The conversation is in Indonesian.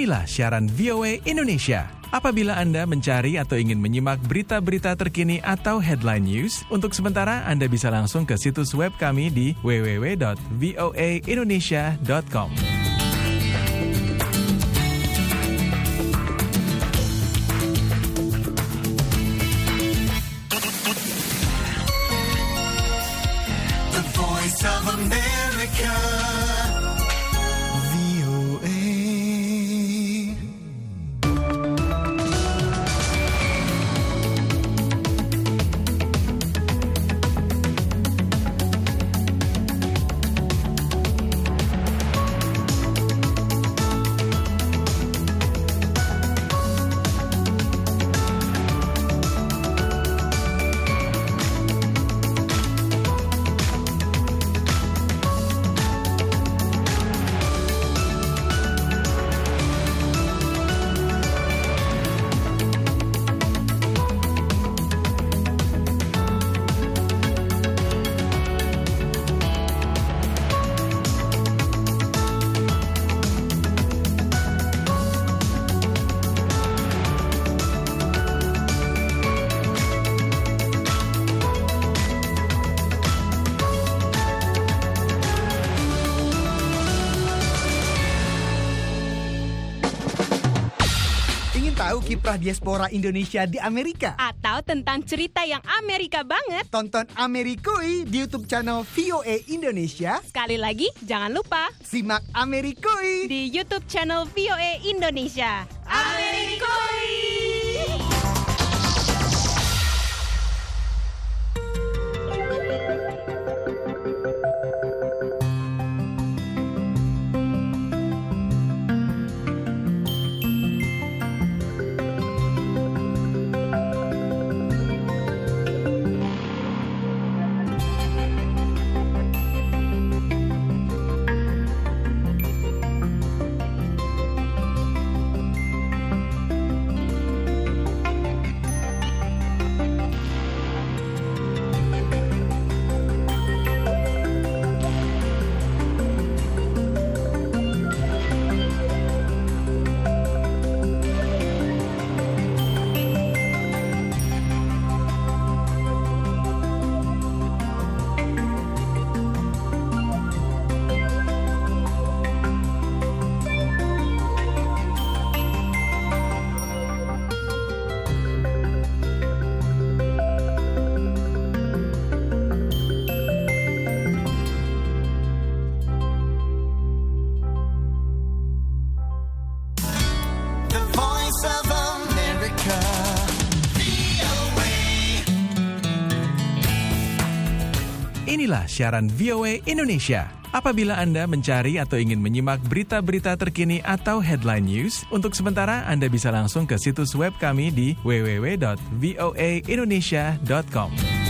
Inilah siaran VOA Indonesia. Apabila Anda mencari atau ingin menyimak berita-berita terkini atau headline news, untuk sementara Anda bisa langsung ke situs web kami di www.voaindonesia.com. America. Tahu kiprah diaspora Indonesia di Amerika? Atau tentang cerita yang Amerika banget. Tonton Amerikui di YouTube channel VOA Indonesia. Sekali lagi, jangan lupa Simak Amerikui. di YouTube channel VOA Indonesia. Amerikoi! inilah siaran VOA Indonesia. Apabila Anda mencari atau ingin menyimak berita-berita terkini atau headline news, untuk sementara Anda bisa langsung ke situs web kami di www.voaindonesia.com.